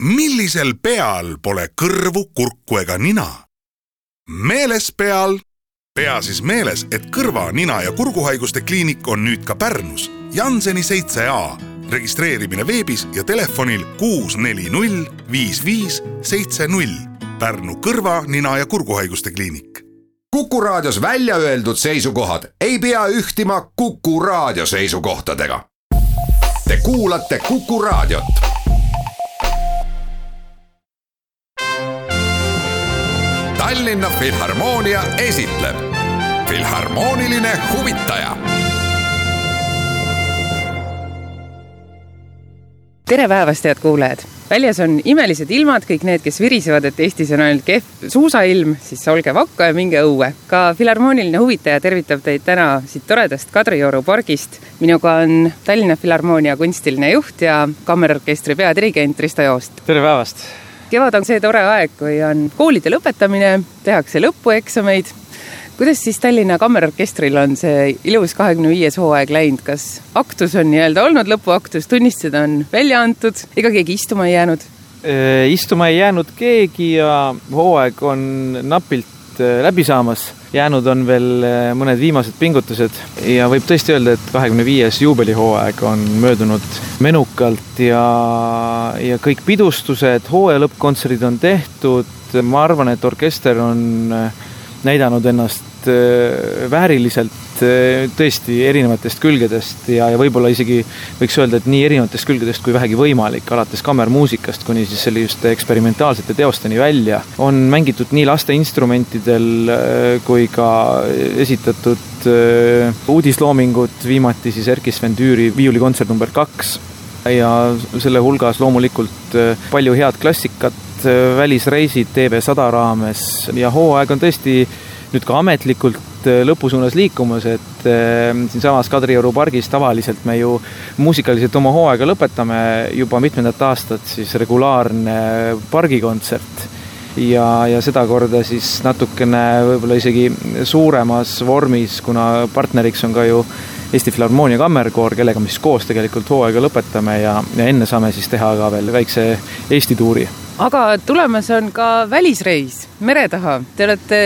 millisel peal pole kõrvu, kurku ega nina? meeles peal. pea siis meeles, et kõrva, nina ja kurguhaiguste kliinik on nüüd ka Pärnus, Janseni seitse A. registreerimine veebis ja telefonil kuus, neli, null, viis, viis, seitse, null. Pärnu kõrva, nina ja kurguhaiguste kliinik Kuku Raadios välja öeldud seisukohad ei pea ühtima Kuku Raadio seisukohtadega. Te kuulate Kuku Raadiot. Tallinna Filharmoonia esitleb Filharmooniline huvitaja tere päevast, head kuulajad! väljas on imelised ilmad, kõik need, kes virisevad, et Eestis on ainult kehv suusailm, siis olge vakka ja minge õue. ka Filharmooniline huvitaja tervitab teid täna siit toredast Kadrioru pargist. minuga on Tallinna Filharmoonia kunstiline juht ja kammerorkestri peadirigent Risto Joost. tere päevast! Kevad on see tore aeg, kui on koolide lõpetamine, tehakse lõpueksameid kuidas siis Tallinna Kammerorkestril on see ilus kahekümne viies hooaeg läinud, kas aktus on nii-öelda olnud lõpuaktus, tunnistused on välja antud, ega keegi istuma ei jäänud? istuma ei jäänud keegi ja hooaeg on napilt läbi saamas. Jäänud on veel mõned viimased pingutused ja võib tõesti öelda, et kahekümne viies juubelihooaeg on möödunud menukalt ja, ja kõik pidustused, hooaja lõppkontserdid on tehtud. ma arvan, et orkester on näidanud ennast Äh, vääriliselt äh, tõesti erinevatest külgedest ja, ja võib-olla isegi võiks öelda, et nii erinevatest külgedest kui vähegi võimalik, alates kammermuusikast kuni siis selliste eksperimentaalsete teosteni välja. on mängitud nii laste instrumentidel äh, kui ka esitatud uudisloomingut, viimati siis Erkki Sven Tüüri viiulikontsert number kaks ja selle hulgas loomulikult palju head klassikat, välisreisid TV100 raames ja hooaeg on tõesti nüüd ka ametlikult äh, lõpu suunas liikumas, et äh, siinsamas Kadrioru pargis tavaliselt me ju muusikaliselt oma hooaega lõpetame juba mitmendat aastat siis regulaarne pargikontsert. Ja, ja sedakorda siis natukene võib-olla isegi suuremas vormis, kuna partneriks on ka ju Eesti Filharmoonia Kammerkoor, kellega me siis koos tegelikult hooaega lõpetame ja, ja enne saame siis teha ka veel väikse Eesti tuuri aga tulemas on ka välisreis mere taha. Te olete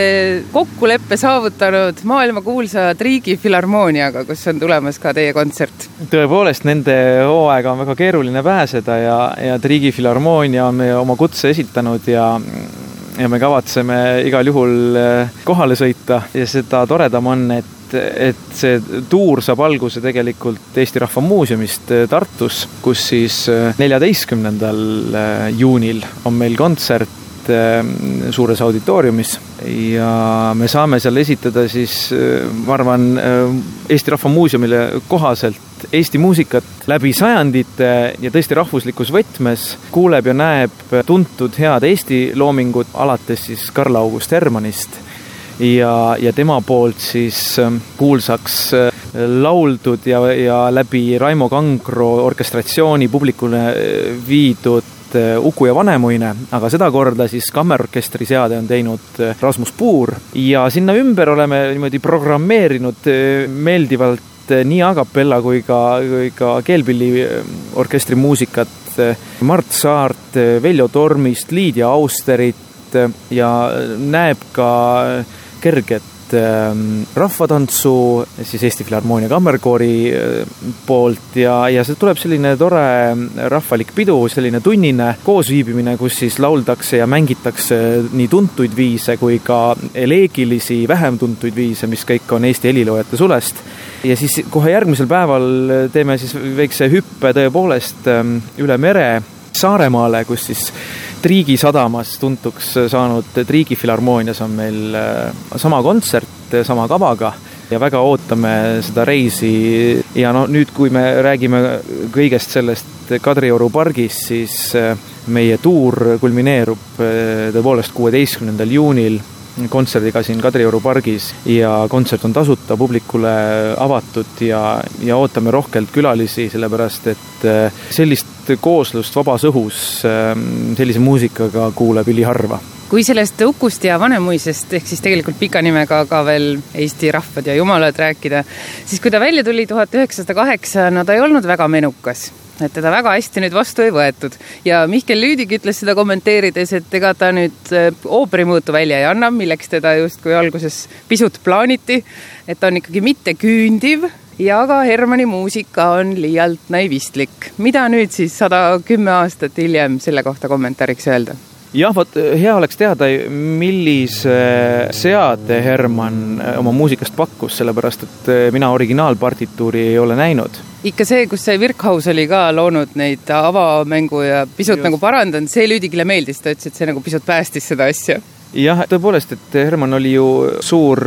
kokkuleppe saavutanud maailmakuulsa Triigi Filharmooniaga, kus on tulemas ka teie kontsert. tõepoolest, nende hooaega on väga keeruline pääseda ja, ja Triigi Filharmoonia on meie oma kutse esitanud ja ja me kavatseme igal juhul kohale sõita ja seda toredam on, et et see tuur saab alguse tegelikult Eesti Rahva Muuseumist äh, Tartus, kus siis äh, neljateistkümnendal äh, juunil on meil kontsert suures auditooriumis. Ja me saame seal esitada siis, ma arvan, Eesti Rahva Muuseumile kohaselt Eesti muusikat läbi sajandite ja tõesti rahvuslikus võtmes, kuuleb ja näeb tuntud head Eesti loomingut, alates siis Karl August Hermannist ja, ja tema poolt siis ähm, kuulsaks äh, lauldud ja, ja läbi Raimo Kangro orkestratsiooni publikule äh, viidud äh, Uku ja Vanemuine, aga sedakorda siis kammerorkestri seade on teinud Rasmus Puur. Ja sinna ümber oleme niimoodi programmeerinud meeldivalt nii a capella kui ka, kui ka keelpilliorkestri muusikat Mart Saart, Veljo Tormist, Liidia Austerit ja näeb ka kerget ähm, rahvatantsu siis Eesti Filharmoonia Kammerkoori äh, poolt ja, ja see tuleb selline tore rahvalik pidu, selline tunnine koosviibimine, kus siis lauldakse ja mängitakse nii tuntuid viise kui ka eleegilisi, vähem tuntuid viise, mis kõik on Eesti heliloojate sulest. ja siis kohe järgmisel päeval teeme siis väikse hüppe tõepoolest ähm, üle mere Saaremaale, kus siis Triigi sadamas tuntuks saanud Triigi Filharmoonias on meil äh, sama kontsert sama kavaga ja väga ootame seda reisi. Ja no nüüd, kui me räägime kõigest sellest Kadrioru pargis, siis äh, meie tuur kulmineerub äh, tõepoolest kuueteistkümnendal juunil kontserdiga siin Kadrioru pargis ja kontsert on tasuta, publikule avatud ja, ja ootame rohkelt külalisi, sellepärast et äh, sellist kooslust vabas õhus ähm, sellise muusikaga kuuleb üliharva. Kui sellest Ukust ja Vanemuisest ehk siis tegelikult pika nimega ka veel Eesti rahvad ja jumalad rääkida, siis kui ta välja tuli tuhat üheksasada kaheksa, no ta ei olnud väga menukas. Et teda väga hästi nüüd vastu ei võetud. ja Mihkel Lüüdik ütles seda kommenteerides, et ega ta nüüd äh, ooperimõõtu välja ei anna, milleks teda justkui alguses pisut plaaniti, et ta on ikkagi mitte küündiv ja ka Hermanni muusika on liialt naivistlik. mida nüüd siis sada kümme aastat hiljem selle kohta kommentaariks öelda? jah, vot hea oleks teada, millise seade Herman äh, oma muusikast pakkus, sellepärast et mina originaalpartituuri ei ole näinud. ikka see, kus see Virkhaus oli ka loonud neid avamängu ja pisut Just. nagu parandanud, see Lüüdikile meeldis, ta ütles, et see nagu pisut päästis seda asja jah, tõepoolest, et Herman oli ju suur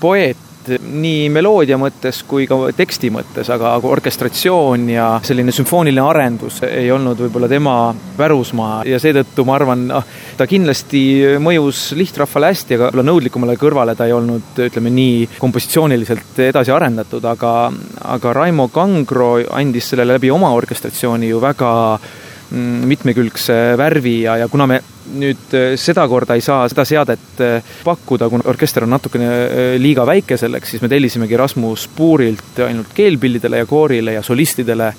poeet nii meloodia mõttes kui ka teksti mõttes, aga, orkestratsioon ja selline sümfooniline arendus ei olnud võib-olla tema pärusmaa. Ja seetõttu ma arvan, noh, ta kindlasti mõjus lihtrahvale hästi, aga võib-olla nõudlikumale kõrvale ta ei olnud, ütleme nii, kompositsiooniliselt edasi arendatud, aga, aga Raimo Kangro andis sellele läbi oma orkestratsiooni ju väga mm, mitmekülgse värvi ja, ja kuna me nüüd äh, sedakorda ei saa seda seadet äh, pakkuda, kuna orkester on natukene äh, liiga väike selleks, siis me tellisimegi Rasmus Puurilt ainult keelpillidele ja koorile ja solistidele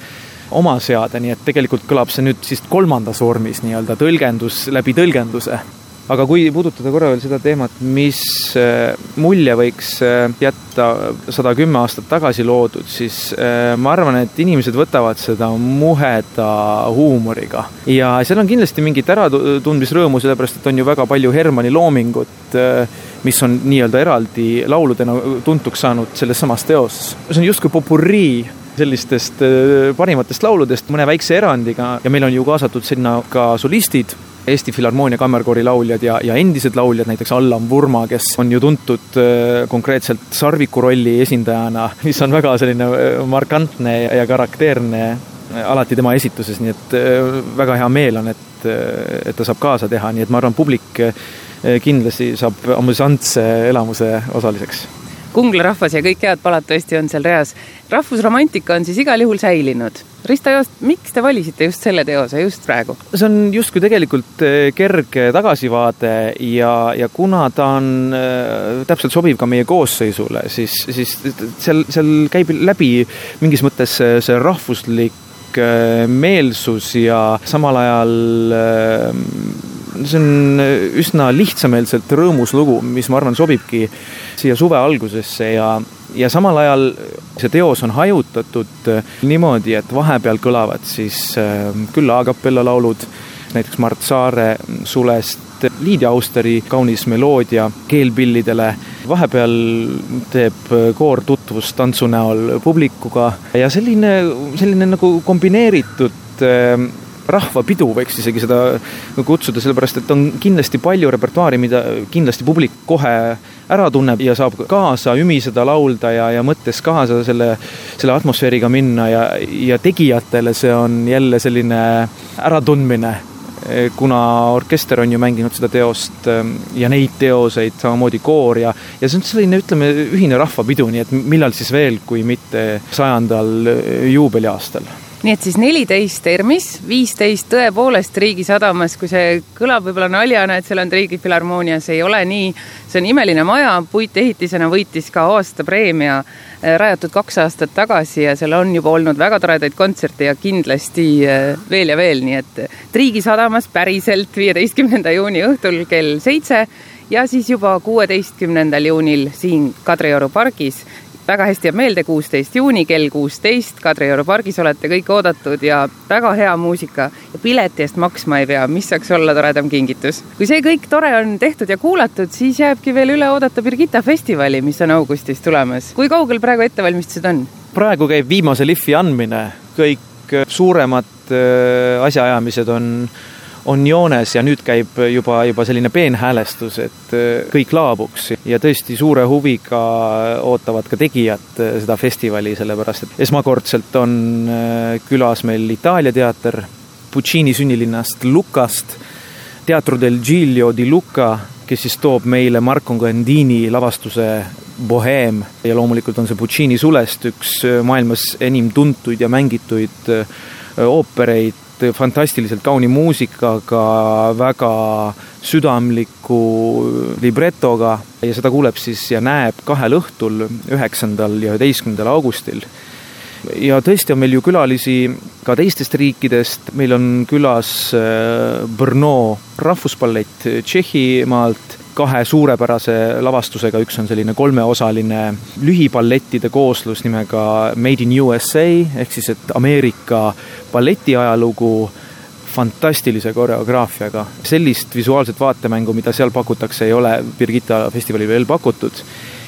oma seade, nii et tegelikult kõlab see nüüd siis kolmandas vormis nii-öelda tõlgendus läbi tõlgenduse aga kui puudutada korra veel seda teemat, mis äh, mulje võiks äh, jätta sada kümme aastat tagasi loodud, siis äh, ma arvan, et inimesed võtavad seda muheda huumoriga. ja seal on kindlasti mingit äratundmisrõõmu, sellepärast et on ju väga palju Hermanni loomingut, mis on nii-öelda eraldi lauludena tuntuks saanud selles samas teoses. see on justkui popurrii sellistest parimatest lauludest mõne väikse erandiga ja meil on ju kaasatud sinna ka solistid Eesti Filharmoonia Kammerkoori lauljad ja, ja endised lauljad, näiteks Allan Vurma, kes on ju tuntud äh, konkreetselt Sarviku rolli esindajana, mis on väga selline äh, markantne ja karakteerne äh, alati tema esituses, nii et väga hea meel on, et, et ta saab kaasa teha, nii et ma arvan, publik kindlasti saab amüsantse elamuse osaliseks Kungla rahvas ja kõik head palad tõesti on seal reas. rahvusromantika on siis igal juhul säilinud. Risto Joost, miks te valisite just selle teose just praegu? see on justkui tegelikult eh, kerge tagasivaade ja, ja kuna ta on äh, täpselt sobiv ka meie koosseisule, siis, siis seal, seal käib läbi mingis mõttes see, see rahvuslik äh, meelsus ja samal ajal see on üsna lihtsameelselt rõõmus lugu, mis ma arvan, sobibki siia suve algusesse ja, ja samal ajal see teos on hajutatud niimoodi, et vahepeal kõlavad siis äh, küll a capella laulud, näiteks Mart Saare sulest, Liidia Austeri kaunis meloodia keelpillidele, vahepeal teeb koor tutvust tantsu näol publikuga ja selline, selline nagu kombineeritud äh, rahvapidu, võiks isegi seda kutsuda, sellepärast et on kindlasti palju repertuaari, mida kindlasti publik kohe ära tunneb ja saab kaasa ümiseda, laulda ja, ja mõttes kaasa selle, selle atmosfääriga minna ja, ja tegijatele see on jälle selline äratundmine kuna orkester on ju mänginud seda teost ähm, ja neid teoseid, samamoodi koor ja, ja see on selline, ütleme, ühine rahvapidu, nii et millal siis veel, kui mitte sajandal juubeliaastal nii et siis neliteist ERMis, viisteist tõepoolest Riigisadamas, kui see kõlab võib-olla naljana, et seal on Riigifilharmoonia, see ei ole nii. see on imeline maja, puitehitisena võitis ka aastapreemia äh, rajatud kaks aastat tagasi ja seal on juba olnud väga toredaid kontserte ja kindlasti äh, veel ja veel, nii et Riigisadamas päriselt viieteistkümnenda juuni õhtul kell seitse ja siis juba kuueteistkümnendal juunil siin Kadrioru pargis väga hästi jääb meelde, kuusteist juuni kell kuusteist Kadrioru pargis olete kõik oodatud ja väga hea muusika ja pileti eest maksma ei pea, mis saaks olla toredam kingitus. kui see kõik tore on tehtud ja kuulatud, siis jääbki veel üle oodata Birgitta festivali, mis on augustis tulemas. kui kaugel praegu ettevalmistused on? praegu käib viimase lihvi andmine, kõik suuremad äh, asjaajamised on on joones ja nüüd käib juba, juba selline peenhäälestus, et äh, kõik laabuks. Ja tõesti suure huviga ootavad ka tegijad äh, seda festivali, sellepärast et esmakordselt on äh, külas meil Itaalia teater Puccini sünnilinnast Lucast, Teatro del Giglio di Luca, kes siis toob meile Marco Gandini lavastuse Boheem ja loomulikult on see Puccini sulest üks maailmas enim tuntuid ja mängituid oopereid fantastiliselt kauni muusikaga, väga südamliku libretoga ja seda kuuleb siis ja näeb kahel õhtul, üheksandal ja üheteistkümnendal augustil. ja tõesti on meil ju külalisi ka teistest riikidest, meil on külas Brno rahvusballett Tšehhimaalt kahe suurepärase lavastusega, üks on selline kolmeosaline lühiballettide kooslus nimega Made in USA ehk siis, et Ameerika balletiajalugu fantastilise koreograafiaga. sellist visuaalset vaatemängu, mida seal pakutakse, ei ole Birgitta festivalil veel pakutud.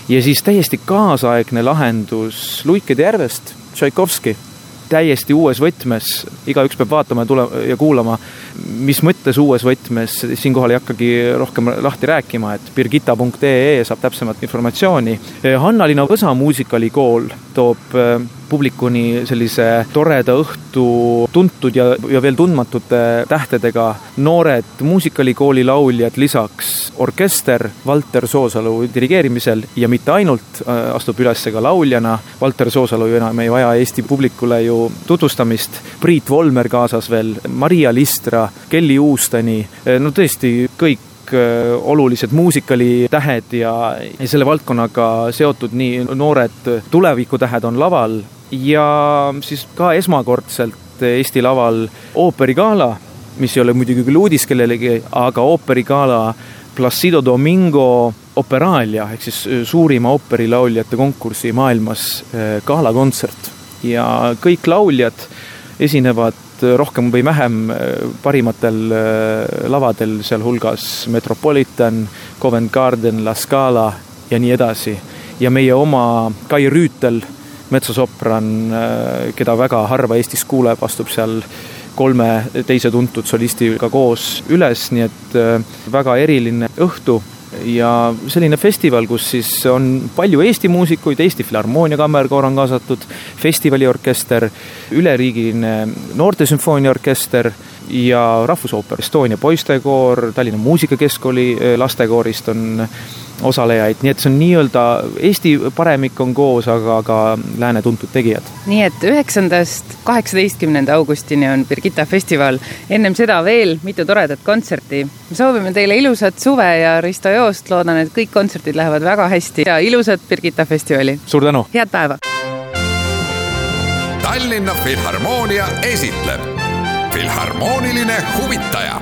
ja siis täiesti kaasaegne lahendus Luikede järvest, Tšaikovski täiesti uues võtmes, igaüks peab vaatama ja tule- ja kuulama, mis mõttes uues võtmes, siinkohal ei hakkagi rohkem lahti rääkima, et birgitta.ee saab täpsemat informatsiooni. Hanna-Liina Võsa muusikalikool toob publikuni sellise toreda õhtu tuntud ja, ja veel tundmatute tähtedega noored muusikalikooli lauljad, lisaks orkester Valter Soosalu dirigeerimisel ja mitte ainult, äh, astub üles ka lauljana. Valter Soosalu ju enam ei vaja Eesti publikule ju tutvustamist. Priit Volmer kaasas veel, Maria Listra, Kelly Uustani, äh, no tõesti kõik äh, olulised muusikalitähed ja, ja selle valdkonnaga seotud nii noored tulevikutähed on laval ja siis ka esmakordselt Eesti laval ooperigala, mis ei ole muidugi küll uudis kellelegi, aga ooperigala Placido Domingo Operalia ehk siis äh, suurima ooperilauljate konkursi maailmas äh, galakontsert ja kõik lauljad esinevad rohkem või vähem äh, parimatel lavadel, sealhulgas Metropolitan, Covent Garden, La Scala ja nii edasi. ja meie oma Kai Rüütel metsosopran, äh, keda väga harva Eestis kuuleb, astub seal kolme teise tuntud solistiga koos üles, nii et äh, väga eriline õhtu ja selline festival, kus siis on palju Eesti muusikuid, Eesti Filharmoonia Kammerkoor on kaasatud, festivaliorkester, üleriigiline noortesümfooniaorkester ja Rahvusooper Estonia poistekoor, Tallinna Muusikakeskkooli äh, lastekoorist on osalejaid, nii et see on nii-öelda Eesti paremik on koos, aga ka lääne tuntud tegijad. nii et üheksandast kaheksateistkümnenda augustini on Birgitta festival, ennem seda veel mitu toredat kontserti. me soovime teile ilusat suve ja Risto Joost, loodan, et kõik kontserdid lähevad väga hästi ja ilusat Birgitta festivali! suur tänu! head päeva! Tallinna Filharmoonia esitleb Filharmooniline huvitaja